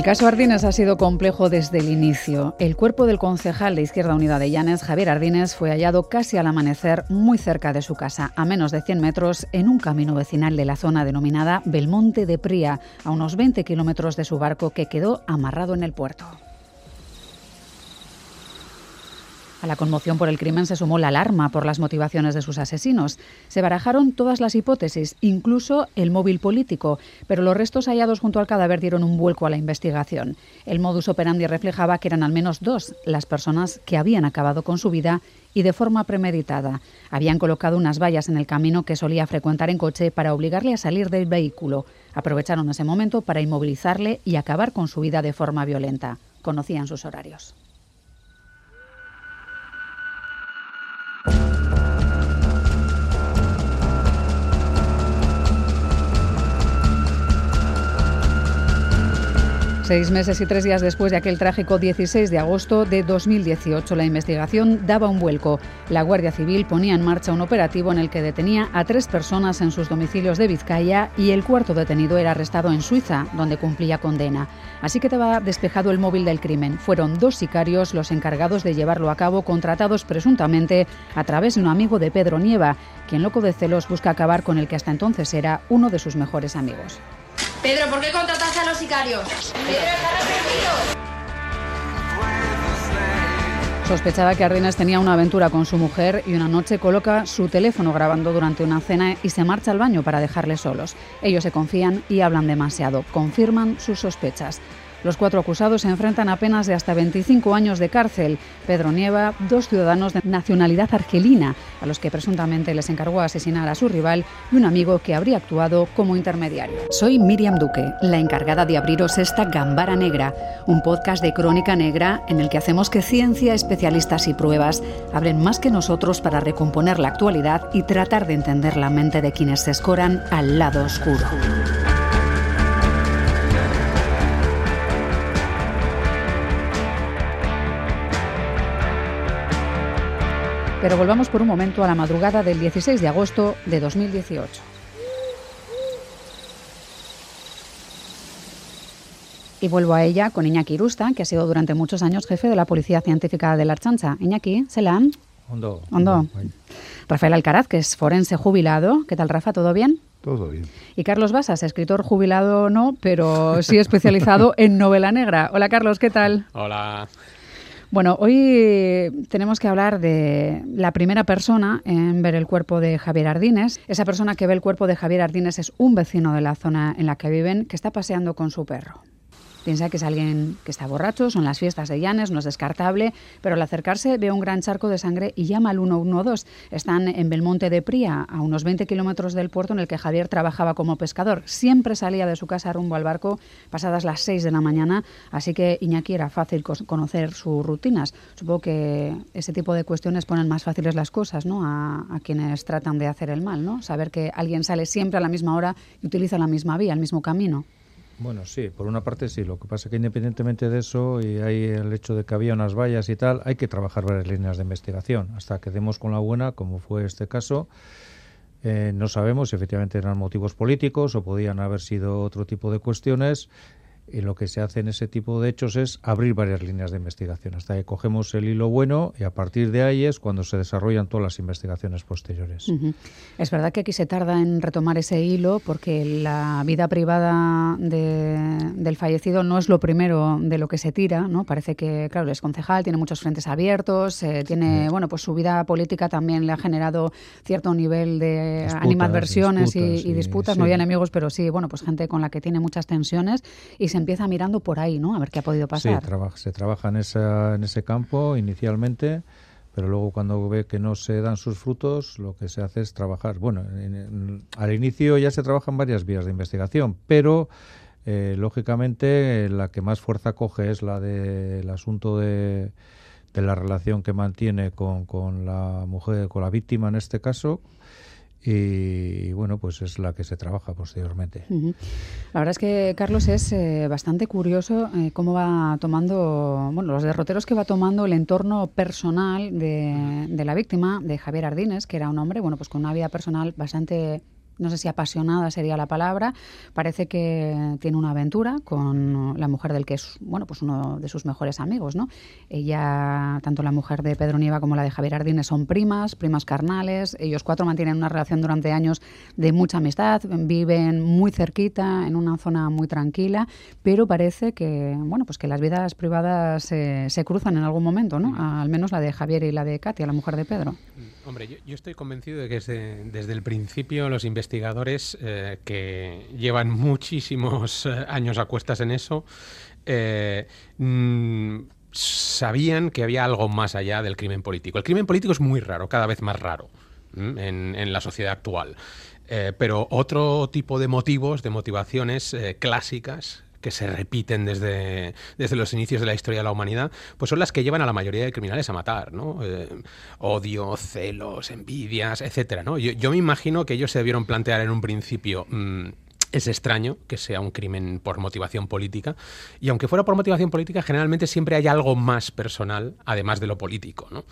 El caso Ardines ha sido complejo desde el inicio. El cuerpo del concejal de Izquierda Unida de Llanes, Javier Ardines, fue hallado casi al amanecer muy cerca de su casa, a menos de 100 metros, en un camino vecinal de la zona denominada Belmonte de Pría, a unos 20 kilómetros de su barco que quedó amarrado en el puerto. A la conmoción por el crimen se sumó la alarma por las motivaciones de sus asesinos. Se barajaron todas las hipótesis, incluso el móvil político, pero los restos hallados junto al cadáver dieron un vuelco a la investigación. El modus operandi reflejaba que eran al menos dos las personas que habían acabado con su vida y de forma premeditada. Habían colocado unas vallas en el camino que solía frecuentar en coche para obligarle a salir del vehículo. Aprovecharon ese momento para inmovilizarle y acabar con su vida de forma violenta. Conocían sus horarios. Seis meses y tres días después de aquel trágico 16 de agosto de 2018, la investigación daba un vuelco. La Guardia Civil ponía en marcha un operativo en el que detenía a tres personas en sus domicilios de Vizcaya y el cuarto detenido era arrestado en Suiza, donde cumplía condena. Así que estaba despejado el móvil del crimen. Fueron dos sicarios los encargados de llevarlo a cabo, contratados presuntamente a través de un amigo de Pedro Nieva, quien loco de celos busca acabar con el que hasta entonces era uno de sus mejores amigos. Pedro, ¿por qué contrataste a los sicarios? Pedro, está arrepentido. Sospechaba que Ardines tenía una aventura con su mujer y una noche coloca su teléfono grabando durante una cena y se marcha al baño para dejarles solos. Ellos se confían y hablan demasiado, confirman sus sospechas. Los cuatro acusados se enfrentan a penas de hasta 25 años de cárcel. Pedro Nieva, dos ciudadanos de nacionalidad argelina, a los que presuntamente les encargó asesinar a su rival, y un amigo que habría actuado como intermediario. Soy Miriam Duque, la encargada de abriros esta Gambara Negra, un podcast de crónica negra en el que hacemos que ciencia, especialistas y pruebas hablen más que nosotros para recomponer la actualidad y tratar de entender la mente de quienes se escoran al lado oscuro. Pero volvamos por un momento a la madrugada del 16 de agosto de 2018. Y vuelvo a ella con Iñaki Irusta, que ha sido durante muchos años jefe de la Policía Científica de la Archancha. Iñaki, ¿selam? Hondo. Hondo. Rafael Alcaraz, que es forense jubilado. ¿Qué tal, Rafa? ¿Todo bien? Todo bien. Y Carlos Basas, escritor jubilado no, pero sí especializado en novela negra. Hola, Carlos, ¿qué tal? Hola. Bueno, hoy tenemos que hablar de la primera persona en ver el cuerpo de Javier Ardines. Esa persona que ve el cuerpo de Javier Ardines es un vecino de la zona en la que viven que está paseando con su perro. Piensa que es alguien que está borracho, son las fiestas de Llanes, no es descartable, pero al acercarse ve un gran charco de sangre y llama al 112. Están en Belmonte de Pría, a unos 20 kilómetros del puerto en el que Javier trabajaba como pescador. Siempre salía de su casa rumbo al barco pasadas las 6 de la mañana, así que Iñaki era fácil conocer sus rutinas. Supongo que ese tipo de cuestiones ponen más fáciles las cosas ¿no? a, a quienes tratan de hacer el mal, ¿no? Saber que alguien sale siempre a la misma hora y utiliza la misma vía, el mismo camino. Bueno, sí, por una parte sí. Lo que pasa es que independientemente de eso y hay el hecho de que había unas vallas y tal, hay que trabajar varias líneas de investigación hasta que demos con la buena, como fue este caso. Eh, no sabemos si efectivamente eran motivos políticos o podían haber sido otro tipo de cuestiones. Y lo que se hace en ese tipo de hechos es abrir varias líneas de investigación hasta que cogemos el hilo bueno y a partir de ahí es cuando se desarrollan todas las investigaciones posteriores. Uh -huh. Es verdad que aquí se tarda en retomar ese hilo porque la vida privada de, del fallecido no es lo primero de lo que se tira, ¿no? Parece que, claro, es concejal, tiene muchos frentes abiertos, eh, tiene, sí. bueno, pues su vida política también le ha generado cierto nivel de disputas, animadversiones disputas, y, y, disputas, sí. no hay enemigos, pero sí, bueno, pues gente con la que tiene muchas tensiones y se empieza mirando por ahí, ¿no? A ver qué ha podido pasar. Sí, traba se trabaja en, esa, en ese campo inicialmente, pero luego cuando ve que no se dan sus frutos, lo que se hace es trabajar. Bueno, en, en, al inicio ya se trabajan varias vías de investigación, pero eh, lógicamente la que más fuerza coge es la del de, asunto de, de, la relación que mantiene con, con la mujer, con la víctima en este caso, y bueno, pues es la que se trabaja posteriormente. La verdad es que, Carlos, es eh, bastante curioso eh, cómo va tomando, bueno, los derroteros que va tomando el entorno personal de, de, la víctima, de Javier Ardines, que era un hombre, bueno, pues con una vida personal bastante no sé si apasionada sería la palabra, parece que tiene una aventura con la mujer del que es, bueno, pues uno de sus mejores amigos, ¿no? Ella, tanto la mujer de Pedro Nieva como la de Javier Ardines son primas, primas carnales, ellos cuatro mantienen una relación durante años de mucha amistad, viven muy cerquita, en una zona muy tranquila, pero parece que, bueno, pues que las vidas privadas se cruzan en algún momento, ¿no? Al menos la de Javier y la de Katia, la mujer de Pedro. Hombre, yo, estoy convencido de que desde, el principio los investigadores eh, que llevan muchísimos eh, años a cuestas en eso, eh, mm, sabían que había algo más allá del crimen político. El crimen político es muy raro, cada vez más raro en, la sociedad actual. pero otro tipo de motivos, de motivaciones clásicas, que se repiten desde, desde los inicios de la historia de la humanidad, pues son las que llevan a la mayoría de criminales a matar, ¿no? Eh, odio, celos, envidias, etcétera, ¿no? Yo, me imagino que ellos se debieron plantear en un principio... Mm, es extraño que sea un crimen por motivación política. Y aunque fuera por motivación política, generalmente siempre hay algo más personal, además de lo político. ¿no?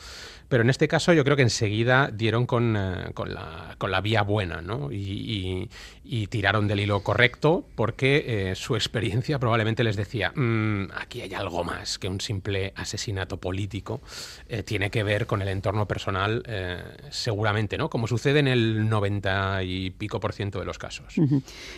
Pero en este caso yo creo que enseguida dieron con, eh, con, la, con la, vía buena ¿no? y, y, tiraron del hilo correcto porque eh, su experiencia probablemente les decía, mm, aquí hay algo más que un simple asesinato político, eh, tiene que ver con el entorno personal seguramente, ¿no? como sucede en el 90 y pico por ciento de los casos.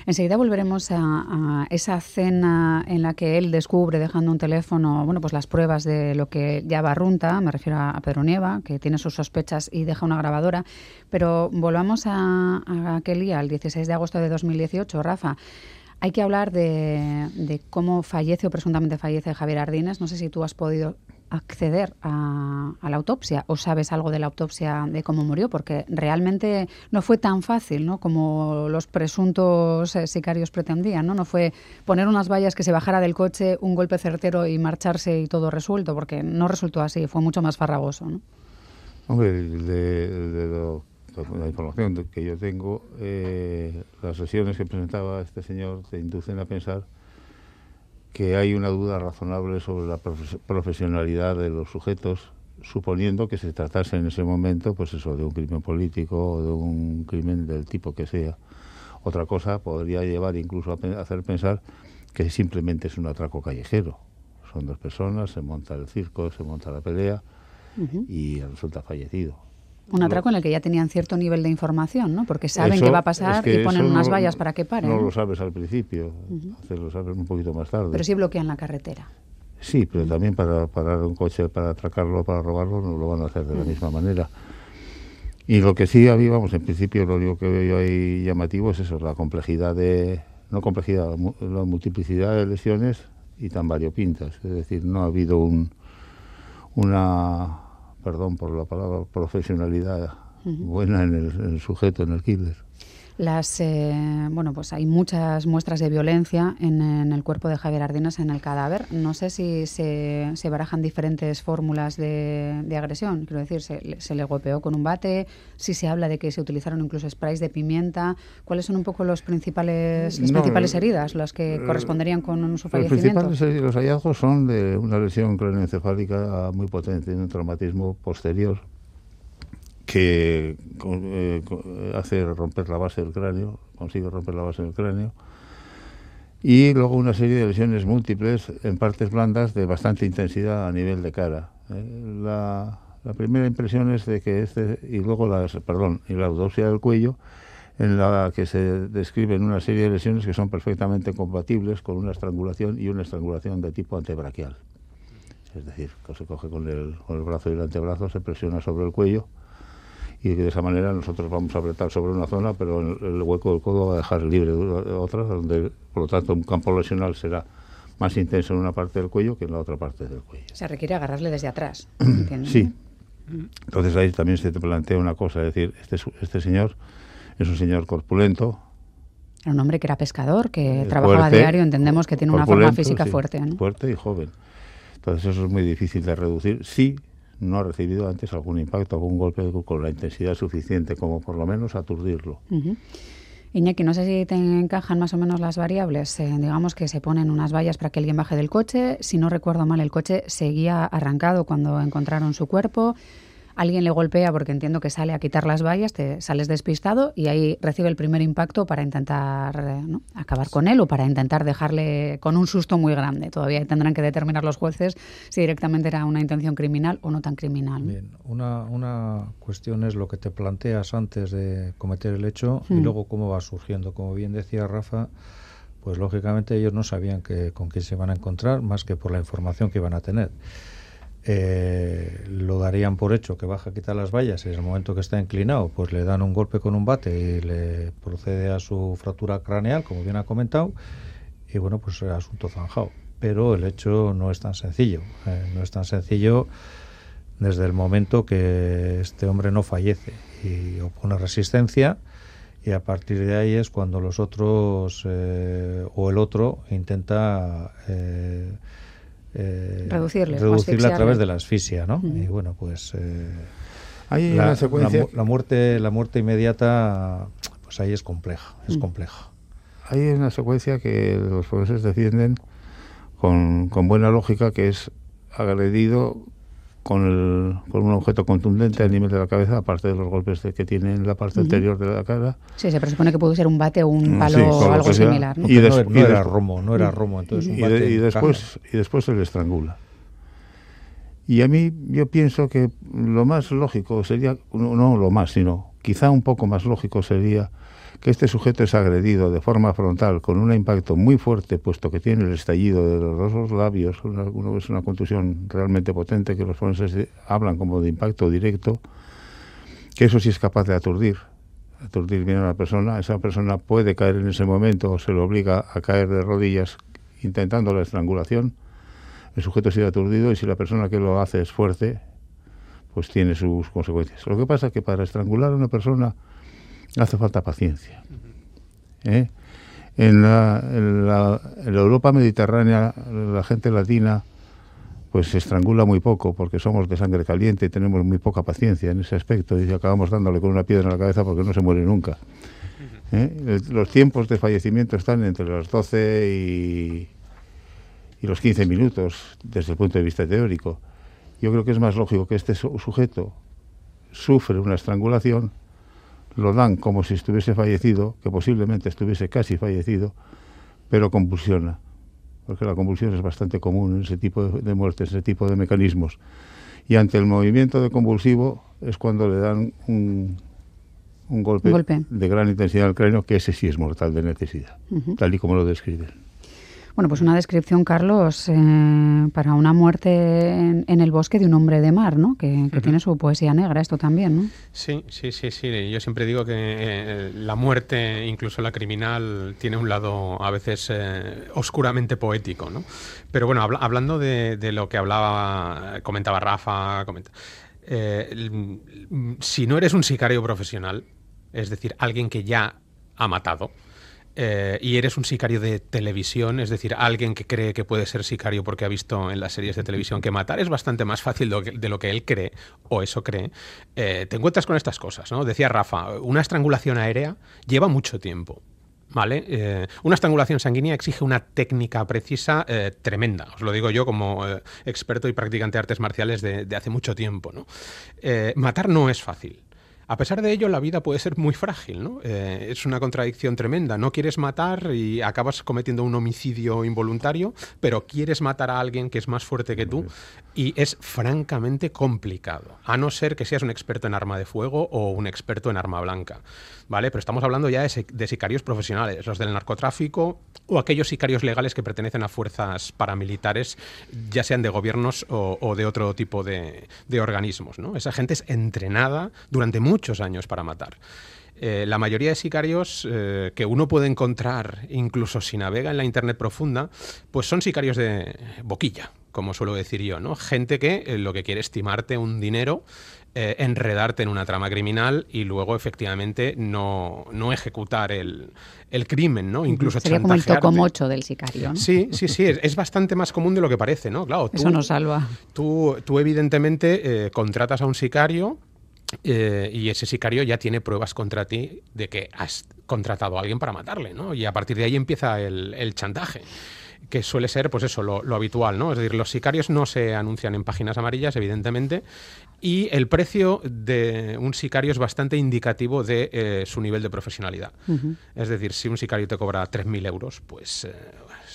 Enseguida volveremos a, a, esa cena en la que él descubre, dejando un teléfono, bueno, pues las pruebas de lo que ya barrunta, me refiero a Pedro Nieva, que tiene sus sospechas y deja una grabadora. Pero volvamos a, aquel día, el 16 de agosto de 2018, Rafa. Hay que hablar de, cómo fallece o presuntamente fallece Javier Ardines. No sé si tú has podido acceder a, la autopsia o sabes algo de la autopsia de cómo murió, porque realmente no fue tan fácil ¿no? como los presuntos eh, sicarios pretendían. ¿no? no fue poner unas vallas que se bajara del coche, un golpe certero y marcharse y todo resuelto, porque no resultó así, fue mucho más farragoso. ¿no? Hombre, de, la información que yo tengo, eh, las sesiones que presentaba este señor te inducen a pensar que hay una duda razonable sobre la profesionalidad de los sujetos, suponiendo que se tratase en ese momento, pues de un crimen político o de un crimen del tipo que sea. Otra cosa podría llevar incluso a hacer pensar que simplemente es un atraco callejero. Son dos personas, se monta el circo, se monta la pelea y resulta fallecido. Un atraco en el que ya tenían cierto nivel de información, ¿no? Porque saben qué va a pasar y ponen unas vallas para que paren. No, lo sabes al principio, lo sabes un poquito más tarde. Pero sí bloquean la carretera. Sí, pero también para parar un coche, para atracarlo, para robarlo, no lo van a hacer de la misma manera. Y lo que sí había, vamos, en principio lo único que veo ahí llamativo es eso, la complejidad de, no complejidad, la multiplicidad de lesiones y tan variopintas. Es decir, no ha habido un, una, perdón por la palabra, profesionalidad buena en el, sujeto, en el killer. Las, eh, bueno, pues hay muchas muestras de violencia en, el cuerpo de Javier Ardinas en el cadáver. No sé si se, se barajan diferentes fórmulas de, agresión. Quiero decir, se, le golpeó con un bate, si se habla de que se utilizaron incluso sprays de pimienta. ¿Cuáles son un poco los principales, las principales heridas, las que eh, corresponderían con su fallecimiento? Los principales los hallazgos son de una lesión craneoencefálica muy potente, un traumatismo posterior que eh, hace romper la base del cráneo, consigue romper la base del cráneo, y luego una serie de lesiones múltiples en partes blandas de bastante intensidad a nivel de cara. Eh, la, primera impresión es de que este, y luego las, perdón, y la autopsia del cuello, en la que se describen una serie de lesiones que son perfectamente compatibles con una estrangulación y una estrangulación de tipo antebraquial. Es decir, que se coge con el, con el brazo y el antebrazo, se presiona sobre el cuello y de esa manera nosotros vamos a apretar sobre una zona, pero el, hueco del codo va a dejar libre otra, donde por lo tanto un campo lesional será más intenso en una parte del cuello que en la otra parte del cuello. Se requiere agarrarle desde atrás. sí. Entonces ahí también se te plantea una cosa, es decir, este, este señor es un señor corpulento. Era un hombre que era pescador, que trabajaba a diario, entendemos que tiene una forma física fuerte. Fuerte y joven. Entonces eso es muy difícil de reducir. Sí, no ha recibido antes algún impacto, algún golpe con la intensidad suficiente como por lo menos aturdirlo. Iñaki, no sé si te encajan más o menos las variables. Eh, digamos que se ponen unas vallas para que alguien baje del coche. Si no recuerdo mal, el coche seguía arrancado cuando encontraron su cuerpo. Alguien le golpea porque entiendo que sale a quitar las vallas, te sales despistado y ahí recibe el primer impacto para intentar eh, ¿no? acabar con él o para intentar dejarle con un susto muy grande. Todavía tendrán que determinar los jueces si directamente era una intención criminal o no tan criminal. Bien, una, una cuestión es lo que te planteas antes de cometer el hecho y Mm. luego cómo va surgiendo. Como bien decía Rafa, pues lógicamente ellos no sabían que, con quién se iban a encontrar más que por la información que iban a tener. Eh, lo darían por hecho que baja a quitar las vallas y en el momento que está inclinado pues le dan un golpe con un bate y le procede a su fractura craneal como bien ha comentado y bueno pues el asunto zanjado. Pero el hecho no es tan sencillo eh, no es tan sencillo desde el momento que este hombre no fallece y opone resistencia y a partir de ahí es cuando los otros eh, o el otro intenta eh, Reducirle a través de la asfixia, ¿no? Y bueno, pues eh, Hay la, una secuencia, la mu- la muerte la muerte inmediata pues ahí es compleja, es Mm. compleja. hay una secuencia que los profesores defienden con, con buena lógica, que es agredido con, el, con un objeto contundente a nivel de la cabeza, aparte de los golpes de- que tiene en la parte Ujú. anterior de la cara. Sí, se presupone que pudo ser un bate o un Mm, palo sí, o algo similar. ¿no? Y no, des- era- no romo, no era romo, entonces un y, bate de- y después y después se le estrangula y a mí yo pienso que lo más lógico sería no, no lo más sino quizá un poco más lógico sería que este sujeto es agredido de forma frontal con un impacto muy fuerte puesto que tiene el estallido de los dos labios una, una- es una contusión realmente potente que los forenses hablan como de impacto directo que eso sí es capaz de aturdir aturdir bien a la persona. Esa persona puede caer en ese momento o se le obliga a caer de rodillas intentando la estrangulación. El sujeto sigue aturdido y si la persona que lo hace es fuerte pues tiene sus consecuencias. Lo que pasa es que para estrangular a una persona hace falta paciencia ¿eh? en, la, en, la, en la Europa mediterránea la gente latina pues se estrangula muy poco porque somos de sangre caliente y tenemos muy poca paciencia en ese aspecto y acabamos dándole con una piedra en la cabeza porque no se muere nunca. ¿eh? Los tiempos de fallecimiento están entre los 12 y, y los 15 minutos desde el punto de vista teórico. Yo creo que es más lógico que este su- sujeto sufre una estrangulación, lo dan como si estuviese fallecido, que posiblemente estuviese casi fallecido, pero convulsiona porque la convulsión es bastante común en ese tipo de, muertes, ese tipo de mecanismos. Y ante el movimiento de convulsivo es cuando le dan un, un golpe, de gran intensidad al cráneo, que ese sí es mortal de necesidad, tal y como lo describen. Bueno, pues una descripción, Carlos, eh, para una muerte en, en el bosque de un hombre de mar, ¿no? Que, que tiene su poesía negra, esto también, ¿no? Sí, sí, sí, sí. Yo siempre digo que eh, la muerte, incluso la criminal, tiene un lado a veces eh, oscuramente poético, ¿no? Pero bueno, habla- hablando de, de lo que hablaba, comentaba Rafa, comenta- si no eres un sicario profesional, es decir, alguien que ya ha matado, eh, y eres un sicario de televisión, es decir, alguien que cree que puede ser sicario porque ha visto en las series de televisión que matar es bastante más fácil de lo que, él cree, o eso cree, eh, te encuentras con estas cosas, ¿no? Decía Rafa, una estrangulación aérea lleva mucho tiempo. ¿Vale? Eh, una estrangulación sanguínea exige una técnica precisa tremenda. Os lo digo yo como experto y practicante de artes marciales de, de hace mucho tiempo. ¿no? Matar no es fácil. A pesar de ello, la vida puede ser muy frágil, ¿no? Eh, es una contradicción tremenda. No quieres matar y acabas cometiendo un homicidio involuntario, pero quieres matar a alguien que es más fuerte que tú y es francamente complicado, a no ser que seas un experto en arma de fuego o un experto en arma blanca, ¿vale? Pero estamos hablando ya de, si- de sicarios profesionales, los del narcotráfico o aquellos sicarios legales que pertenecen a fuerzas paramilitares, ya sean de gobiernos o, o de otro tipo de, de organismos, ¿no? Esa gente es entrenada durante muchos años para matar. Eh, la mayoría de sicarios eh, que uno puede encontrar, incluso si navega en la Internet profunda, pues son sicarios de boquilla, como suelo decir yo, ¿no? Gente que eh, lo que quiere es timarte un dinero, enredarte en una trama criminal y luego efectivamente no, no ejecutar el, el crimen, ¿no? Incluso Sería como el tocomocho del sicario, ¿no? Sí, sí, sí, es, es bastante más común de lo que parece, ¿no? Claro, tú, Eso nos salva. Tú, tú evidentemente contratas a un sicario eh, y ese sicario ya tiene pruebas contra ti de que has contratado a alguien para matarle, ¿no? Y a partir de ahí empieza el, el chantaje. que suele ser, pues eso, lo, habitual, ¿no? Es decir, los sicarios no se anuncian en páginas amarillas, evidentemente, y el precio de un sicario es bastante indicativo de eh, su nivel de profesionalidad. Es decir, si un sicario te cobra 3.000 euros, pues eh,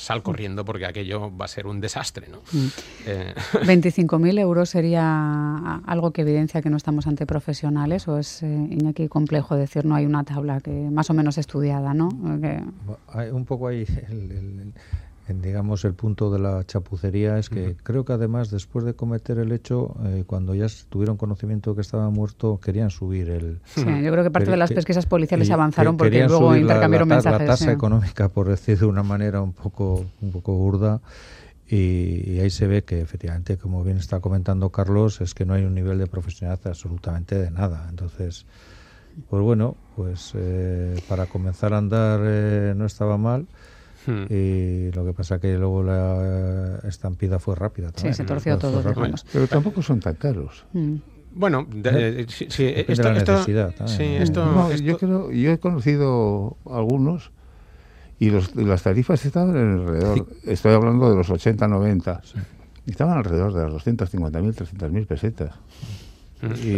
sal corriendo porque aquello va a ser un desastre, ¿no? 25.000 euros sería algo que evidencia que no estamos ante profesionales o es, Iñaki, complejo decir no hay una tabla que más o menos estudiada, ¿no? Hay un poco ahí el digamos, el punto de la chapucería es que creo que además después de cometer el hecho, eh, cuando ya tuvieron conocimiento de que estaba muerto, querían subir el... Sí, yo creo que parte de las pesquisas policiales avanzaron porque luego intercambiaron la, mensajes. La tasa económica, por decir de una manera un poco, un poco burda, y, ahí se ve que efectivamente, como bien está comentando Carlos, es que no hay un nivel de profesionalidad absolutamente de nada. Entonces, pues bueno, pues eh, para comenzar a andar eh, no estaba mal. Hmm. Y lo que pasa que luego la estampida fue rápida. También, sí, se torció todo. Pero tampoco son tan caros. Hmm. Bueno, de, sí, esto, la necesidad sí, esto, yo creo, yo he conocido algunos y, los, las tarifas estaban alrededor, estoy hablando de los 80, 90, estaban alrededor de las 250.000, 300.000 pesetas.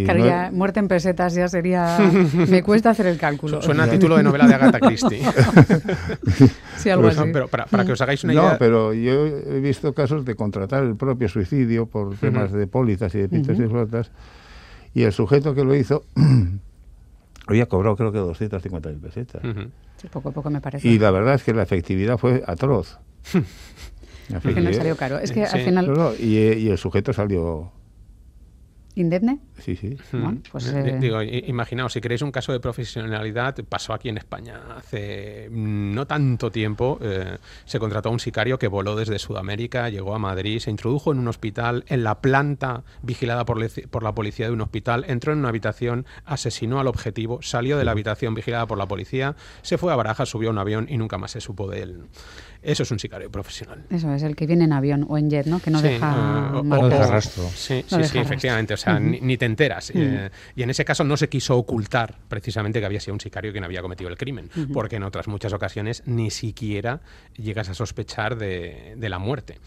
Claro, ya muerte en pesetas ya sería... Me cuesta hacer el cálculo. Suena a título de novela de Agatha Christie. sí, algo así. pero para, que os hagáis una idea... No, pero yo he visto casos de contratar el propio suicidio por temas de pólizas y de pintas y flotas, y el sujeto que lo hizo había cobrado creo que 250.000 pesetas. Sí, poco a poco me parece. Y la verdad es que la efectividad fue atroz. que no salió caro. Es que al final... y el sujeto salió indemne. Sí, sí. pues, eh, Digo, imaginaos, si queréis un caso de profesionalidad, pasó aquí en España hace no tanto tiempo. Eh, se contrató a un sicario que voló desde Sudamérica, llegó a Madrid, se introdujo en un hospital, en la planta vigilada por, por la policía de un hospital, entró en una habitación, asesinó al objetivo, salió de la habitación vigilada por la policía, se fue a Barajas, subió a un avión y nunca más se supo de él. Eso es un sicario profesional. Eso es, el que viene en avión o en jet, ¿no? Que no deja, rastro. Sí, sí, sí, efectivamente. O sea, ni, te enteras. Eh, y en ese caso no se quiso ocultar precisamente que había sido un sicario quien había cometido el crimen, porque en otras muchas ocasiones ni siquiera llegas a sospechar de, de la muerte.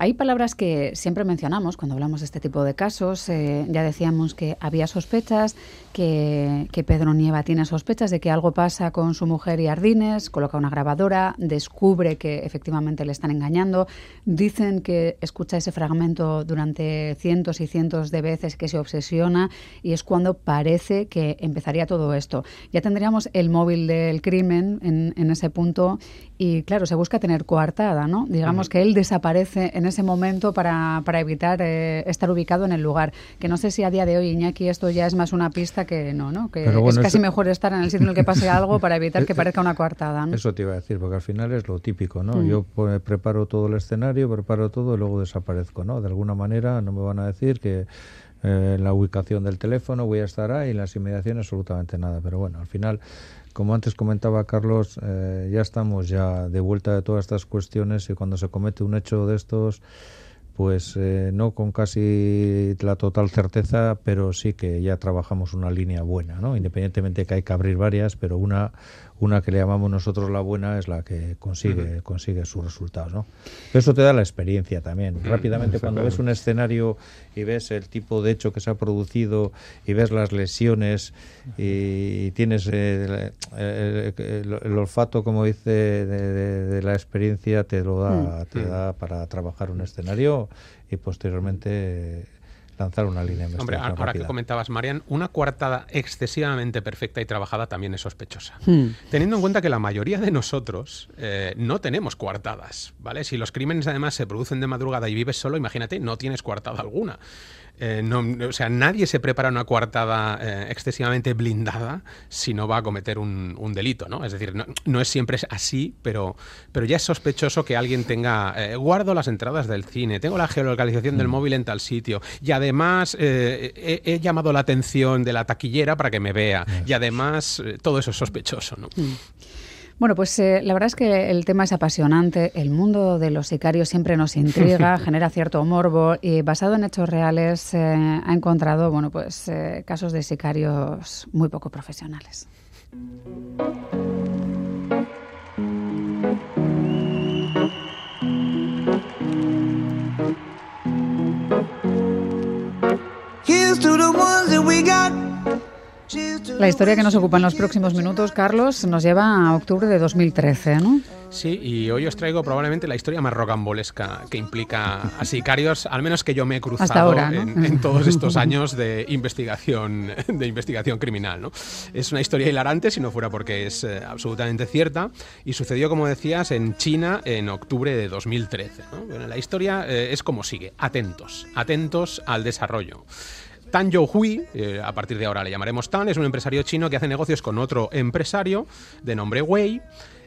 Hay palabras que siempre mencionamos cuando hablamos de este tipo de casos. Eh, ya decíamos que había sospechas, que, Pedro Nieva tiene sospechas de que algo pasa con su mujer y Ardines, coloca una grabadora, descubre que efectivamente le están engañando. Dicen que escucha ese fragmento durante cientos y cientos de veces, que se obsesiona y es cuando parece que empezaría todo esto. Ya tendríamos el móvil del crimen en, en ese punto y claro, se busca tener coartada, ¿no? Digamos que él desaparece en ese momento para, para evitar eh, estar ubicado en el lugar. Que no sé si a día de hoy, Iñaki, esto ya es más una pista que no, ¿no? Que es casi mejor estar en el sitio en el que pase algo para evitar que parezca una coartada, ¿no? Eso te iba a decir, porque al final es lo típico, ¿no? Yo pues, preparo todo el escenario, preparo todo y luego desaparezco, ¿no? De alguna manera no me van a decir que eh, la ubicación del teléfono voy a estar ahí, en las inmediaciones absolutamente nada. Pero bueno, al final como antes comentaba Carlos, eh, ya estamos ya de vuelta de todas estas cuestiones y cuando se comete un hecho de estos, pues eh, no con casi la total certeza, pero sí que ya trabajamos una línea buena, ¿no? Independientemente que hay que abrir varias, pero una una que le llamamos nosotros la buena es la que consigue, consigue sus resultados. ¿no? eso te da la experiencia también. Rápidamente, cuando ves un escenario y ves el tipo de hecho que se ha producido y ves las lesiones y, tienes eh, el, olfato, como dice, de, la experiencia, te lo da, te da para trabajar un escenario y posteriormente lanzar una línea Hombre, ahora que comentabas, Marian, una coartada excesivamente perfecta y trabajada también es sospechosa. Hmm. Teniendo en cuenta que la mayoría de nosotros eh, no tenemos coartadas, ¿vale? Si los crímenes además se producen de madrugada y vives solo, imagínate, no tienes coartada alguna. Eh, no, o sea, nadie se prepara una coartada eh, excesivamente blindada si no va a cometer un, delito, ¿no? Es decir, no, es siempre así, pero, pero ya es sospechoso que alguien tenga, eh, guardo las entradas del cine, tengo la geolocalización del mm. móvil en tal sitio, y además he, llamado la atención de la taquillera para que me vea, y además todo eso es sospechoso, ¿no? Mm. Bueno, pues eh, la verdad es que el tema es apasionante. El mundo de los sicarios siempre nos intriga, genera cierto morbo y basado en hechos reales eh, ha encontrado bueno, pues, eh, casos de sicarios muy poco profesionales. Here's la historia que nos ocupa en los próximos minutos, Carlos, nos lleva a octubre de 2013, ¿no? Sí, y hoy os traigo probablemente la historia más rocambolesca que implica a sicarios, al menos que yo me he cruzado en, todos estos años de investigación, de investigación criminal. ¿no? Es una historia hilarante, si no fuera porque es eh, absolutamente cierta, y sucedió, como decías, en China en octubre de 2013. la historia eh, es como sigue, atentos, atentos al desarrollo. Tan Youhui, eh, a partir de ahora le llamaremos Tan, es un empresario chino que hace negocios con otro empresario de nombre Wei.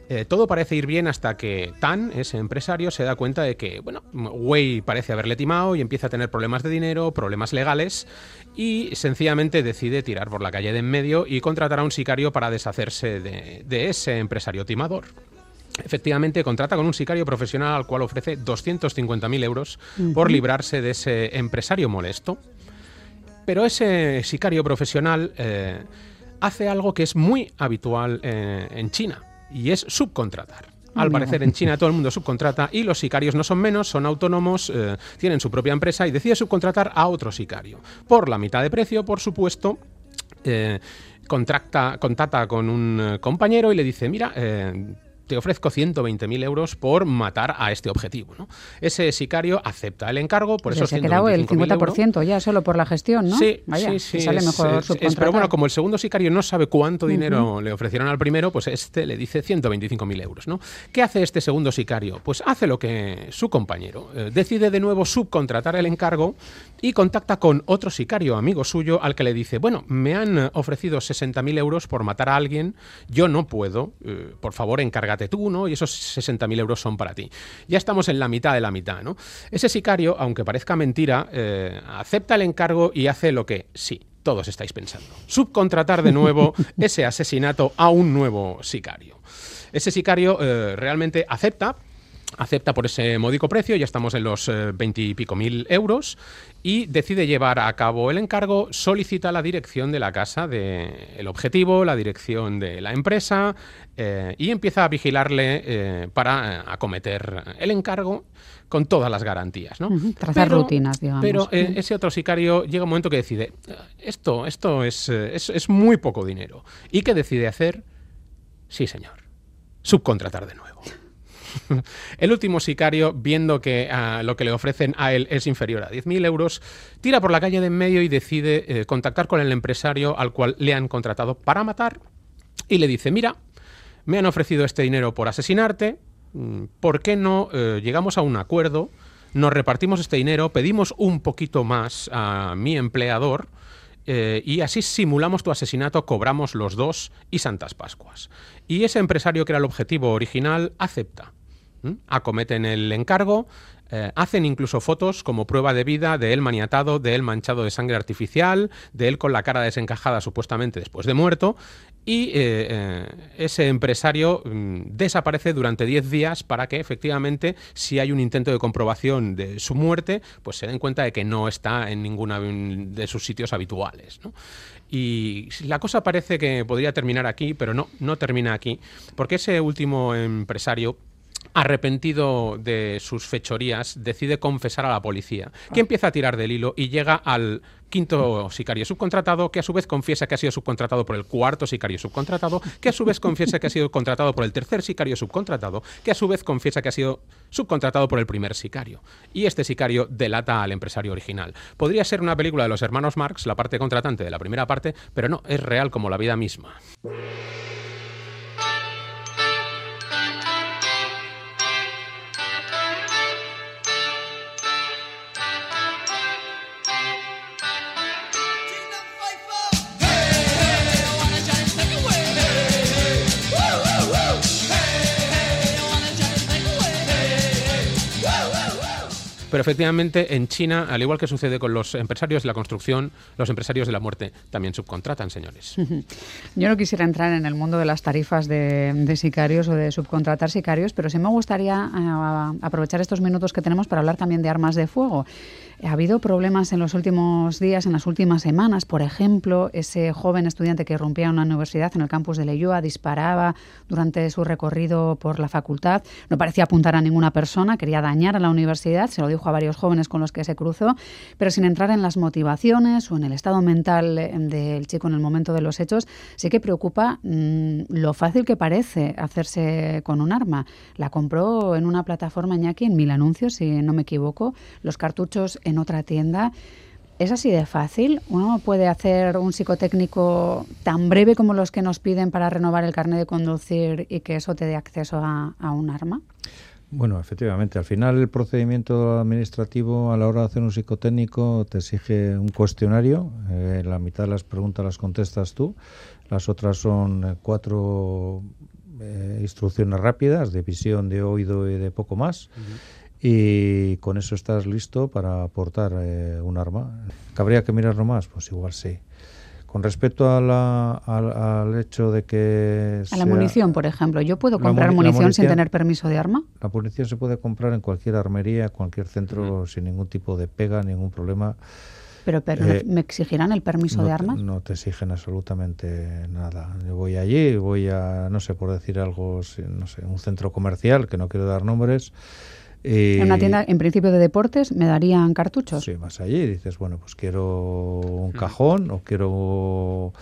Eh, todo parece ir bien hasta que Tan, ese empresario, se da cuenta de que, bueno, Wei parece haberle timado y empieza a tener problemas de dinero, problemas legales, y sencillamente decide tirar por la calle de en medio y contratar a un sicario para deshacerse de, ese empresario timador. Efectivamente, contrata con un sicario profesional al cual ofrece 250.000 euros por librarse de ese empresario molesto. Pero ese sicario profesional eh, hace algo que es muy habitual eh, en China y es subcontratar. Al parecer en China todo el mundo subcontrata y los sicarios no son menos, son autónomos, eh, tienen su propia empresa y decide subcontratar a otro sicario. Por la mitad de precio, por supuesto. contracta, contacta con un compañero y le dice, mira, te ofrezco 120.000 euros por matar a este objetivo. ¿no? Ese sicario acepta el encargo, por eso se ha quedado el 50% ya solo por la gestión, ¿no? Sí, sí, sí. Sale mejor pero bueno, como el segundo sicario no sabe cuánto dinero le ofrecieron al primero, pues este le dice 125.000 euros. ¿no? ¿Qué hace este segundo sicario? Pues hace lo que su compañero. Eh, decide de nuevo subcontratar el encargo y contacta con otro sicario amigo suyo al que le dice, bueno, me han ofrecido 60.000 euros por matar a alguien, yo no puedo, eh, por favor encárgate tú, ¿no? Y esos 60.000 euros son para ti. Ya estamos en la mitad de la mitad, ¿no? Ese sicario, aunque parezca mentira, eh, acepta el encargo y hace lo que sí, todos estáis pensando. Subcontratar de nuevo ese asesinato a un nuevo sicario. Ese sicario eh, realmente acepta, acepta por ese módico precio, ya estamos en los eh, veintipico mil euros, y decide llevar a cabo el encargo, solicita la dirección de la casa del objetivo, la dirección de la empresa, eh, y empieza a vigilarle eh, para acometer el encargo con todas las garantías. ¿no? Trazar rutinas, digamos. Pero ese otro sicario llega un momento que decide, esto, esto es, es muy poco dinero. ¿Y qué decide hacer? Sí, señor, subcontratar de nuevo. El último sicario, viendo que ah, lo que le ofrecen a él es inferior a 10.000 euros, tira por la calle de en medio y decide eh, contactar con el empresario al cual le han contratado para matar y le dice, mira, me han ofrecido este dinero por asesinarte, mm, ¿por qué no eh, llegamos a un acuerdo? Nos repartimos este dinero, pedimos un poquito más a mi empleador, eh, y así simulamos tu asesinato, cobramos los dos y Santas Pascuas. Y ese empresario que era el objetivo original acepta. Acometen el encargo, eh, hacen incluso fotos como prueba de vida de él maniatado, de él manchado de sangre artificial, de él con la cara desencajada supuestamente después de muerto, y eh, eh, ese empresario mm, desaparece durante 10 días para que efectivamente, si hay un intento de comprobación de su muerte, pues se den cuenta de que no está en ninguno de sus sitios habituales. Y la cosa parece que podría terminar aquí, pero no, no termina aquí, porque ese último empresario arrepentido de sus fechorías, decide confesar a la policía, que empieza a tirar del hilo y llega al quinto sicario subcontratado, que a su vez confiesa que ha sido subcontratado por el cuarto sicario subcontratado, que a su vez confiesa que ha sido contratado por el tercer sicario subcontratado, que a su vez confiesa que ha sido subcontratado por el primer sicario. Y este sicario delata al empresario original. Podría ser una película de los hermanos Marx, la parte contratante de la primera parte, pero no, es real como la vida misma. Efectivamente en China, al igual que sucede con los empresarios de la construcción, los empresarios de la muerte también subcontratan, señores. Yo no quisiera entrar en el mundo de las tarifas de, sicarios o de subcontratar sicarios, pero sí me gustaría eh, aprovechar estos minutos que tenemos para hablar también de armas de fuego. Ha habido problemas en los últimos días, en las últimas semanas. Por ejemplo, ese joven estudiante que irrumpía en una universidad en el campus de Leyoa disparaba durante su recorrido por la facultad. No parecía apuntar a ninguna persona, quería dañar a la universidad. Se lo dijo dijo varios jóvenes con los que se cruzó, pero sin entrar en las motivaciones o en el estado mental eh, del chico en el momento de los hechos, sí que preocupa mm, lo fácil que parece hacerse con un arma. La compró en una plataforma Iñaki, en Mil Anuncios, si no me equivoco, los cartuchos en otra tienda. ¿Es así de fácil? ¿Uno puede hacer un psicotécnico tan breve como los que nos piden para renovar el carnet de conducir y que eso te dé acceso a un arma? Bueno, efectivamente, al final el procedimiento administrativo a la hora de hacer un psicotécnico te exige un cuestionario, eh, la mitad de las preguntas las contestas tú, las otras son eh, cuatro eh, instrucciones rápidas de visión, de oído y de poco más. Y con eso estás listo para aportar eh, un arma. ¿Cabría que mirarlo más? Pues igual sí. Con respecto a la- al, al hecho de que... A la munición, por ejemplo. ¿Yo puedo comprar muni- munición sin tener permiso de arma? La munición se puede comprar en cualquier armería, cualquier centro, sin ningún tipo de pega, ningún problema. Pero, pero Eh, ¿me exigirán el permiso no de te- armas? no te exigen absolutamente nada. Yo voy allí, voy a, no sé, por decir algo, no sé, un centro comercial, que no quiero dar nombres. Y- En una tienda, en principio de deportes, me darían cartuchos. Sí, vas allí y dices, bueno, pues quiero un cajón o quiero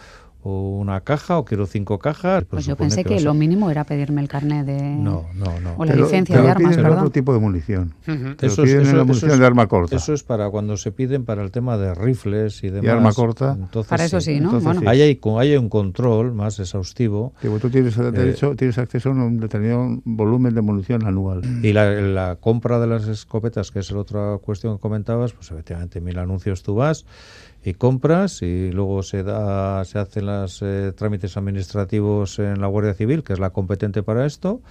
o una caja o quiero cinco cajas. Pues yo supone pensé que a- lo mínimo era pedirme el carnet de... No, no, no. O la Te lo- licencia te de armas, piden perdón. otro tipo de munición. Te lo Eso es- piden en eso- la eso munición es- de arma corta. Eso es para cuando se piden para el tema de rifles y demás. arma corta. Entonces, Para eso sí, ¿no? Entonces, bueno. Ahí hay, hay un control más exhaustivo. Digo, tú tienes Eh, derecho, tienes acceso a un determinado volumen de munición anual. Y la, la compra de las escopetas, que es la otra cuestión que comentabas, pues efectivamente, mil anuncios tú vas y compras y luego se da se hacen los trámites administrativos en la Guardia Civil, que es la competente para esto,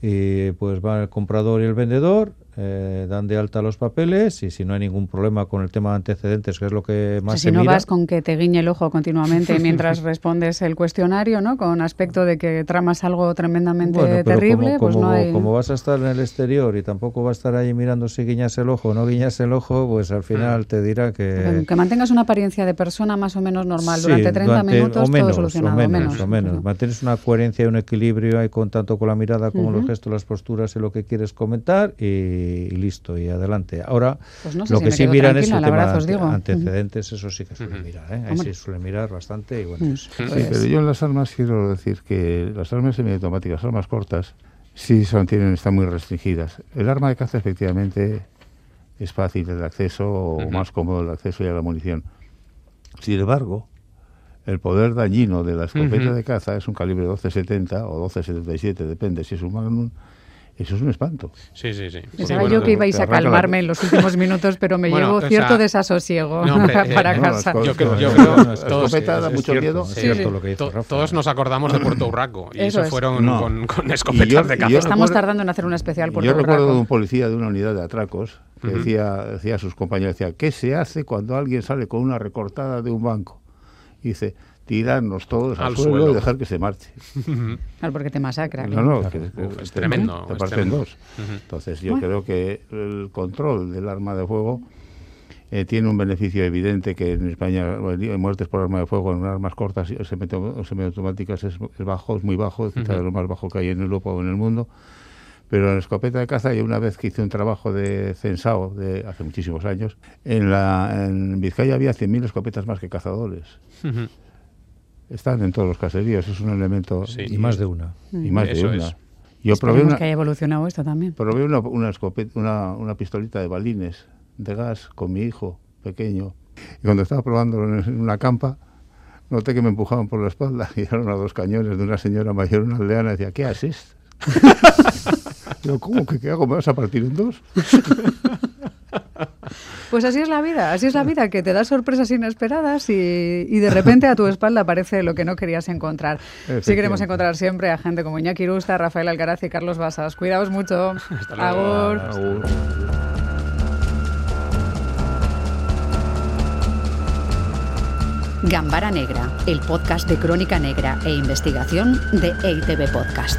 y pues va el comprador y el vendedor, eh, dan de alta los papeles y si no hay ningún problema con el tema de antecedentes, que es lo que o sea, más si se no mira, vas con que te guiñe el ojo continuamente mientras respondes el cuestionario, ¿no? Con aspecto de que tramas algo tremendamente Bueno, terrible, como, pues como- no hay... como vas a estar en el exterior y tampoco va a estar ahí mirando si guiñas el ojo o no guiñas el ojo, pues al final te dirá que... Que mantengas una apariencia de persona más o menos normal Sí, durante 30 durante- minutos, o menos, todo solucionado. O menos, o menos. Mantienes una coherencia y un equilibrio ahí con tanto con la mirada como los gestos, las posturas y lo que quieres comentar y, y listo, y adelante. Ahora, Pues no sé lo si que sí miran es el tema ante- antecedentes, eso sí que suelen mirar, ¿eh? Ahí sí suelen mirar bastante y bueno, pues, Sí, Pues- pero yo en las armas quiero decir que las armas semiautomáticas, armas cortas, sí son, tienen, están muy restringidas. El arma de caza efectivamente es fácil el acceso o más cómodo el acceso y a la munición. Sin embargo, el poder dañino de la escopeta de caza es un calibre 12-70 o 12-77, depende si es un magnum, eso es un espanto. Sí, sí, sí. Pensaba Sí, yo bueno, que ibais a la- calmarme en los últimos minutos, pero me Bueno, llevo o sea, cierto desasosiego no, hombre, eh, para no, casa. las Yo creo, cosas- yo creo todos, da mucho cierto, miedo. es Sí, cierto sí. lo que dice to- Rafa. todos nos acordamos de Puerto Urraco y Eso eso, es. fueron No. con, con escopetas yo- de caza. Estamos recuerdo- tardando en hacer un especial por Yo recuerdo rato. de un policía de una unidad de atracos que Ujú. decía, decía a sus compañeros, decía, ¿qué se hace cuando alguien sale con una recortada de un banco? Y dice, tirarnos todos al, Al suelo, suelo. y dejar que se marche. Claro, porque te masacra. No, no, Claro. que- que- Uf, es te- tremendo, Te parten tremendo. dos. Entonces yo Bueno. creo que el control del arma de fuego eh, tiene un beneficio evidente que en España bueno, muertes por arma de fuego en armas cortas y semiautomáticas es, es bajo, es muy bajo, es quizá Ujú. lo más bajo que hay en Europa o en el mundo. Pero en escopeta de caza, yo una vez que hice un trabajo de censao de hace muchísimos años, en, la, en Vizcaya había 100.000 escopetas más que cazadores. Están en todos los caseríos, es un elemento. Sí. y más de una. y más de una. es. Yo probé una, que haya evolucionado esto también. probé una, una, escopeta, una, una pistolita de balines de gas con mi hijo pequeño. Y cuando estaba probándolo en una campa, noté que me empujaban por la espalda y eran a dos cañones de una señora mayor, una aldeana, y decía, ¿qué haces? Digo, ¿cómo que qué hago? ¿Me vas a partir en dos? Pues así es la vida, así es la vida, que te da sorpresas inesperadas y, y de repente a tu espalda aparece lo que no querías encontrar. Sí queremos encontrar siempre a gente como Iñaki Rusta, Rafael Alcaraz y Carlos Basas. Cuidaos mucho. Hasta luego. Agur. Agur. Gambara Negra, el podcast de crónica negra e investigación de EITB Podcast.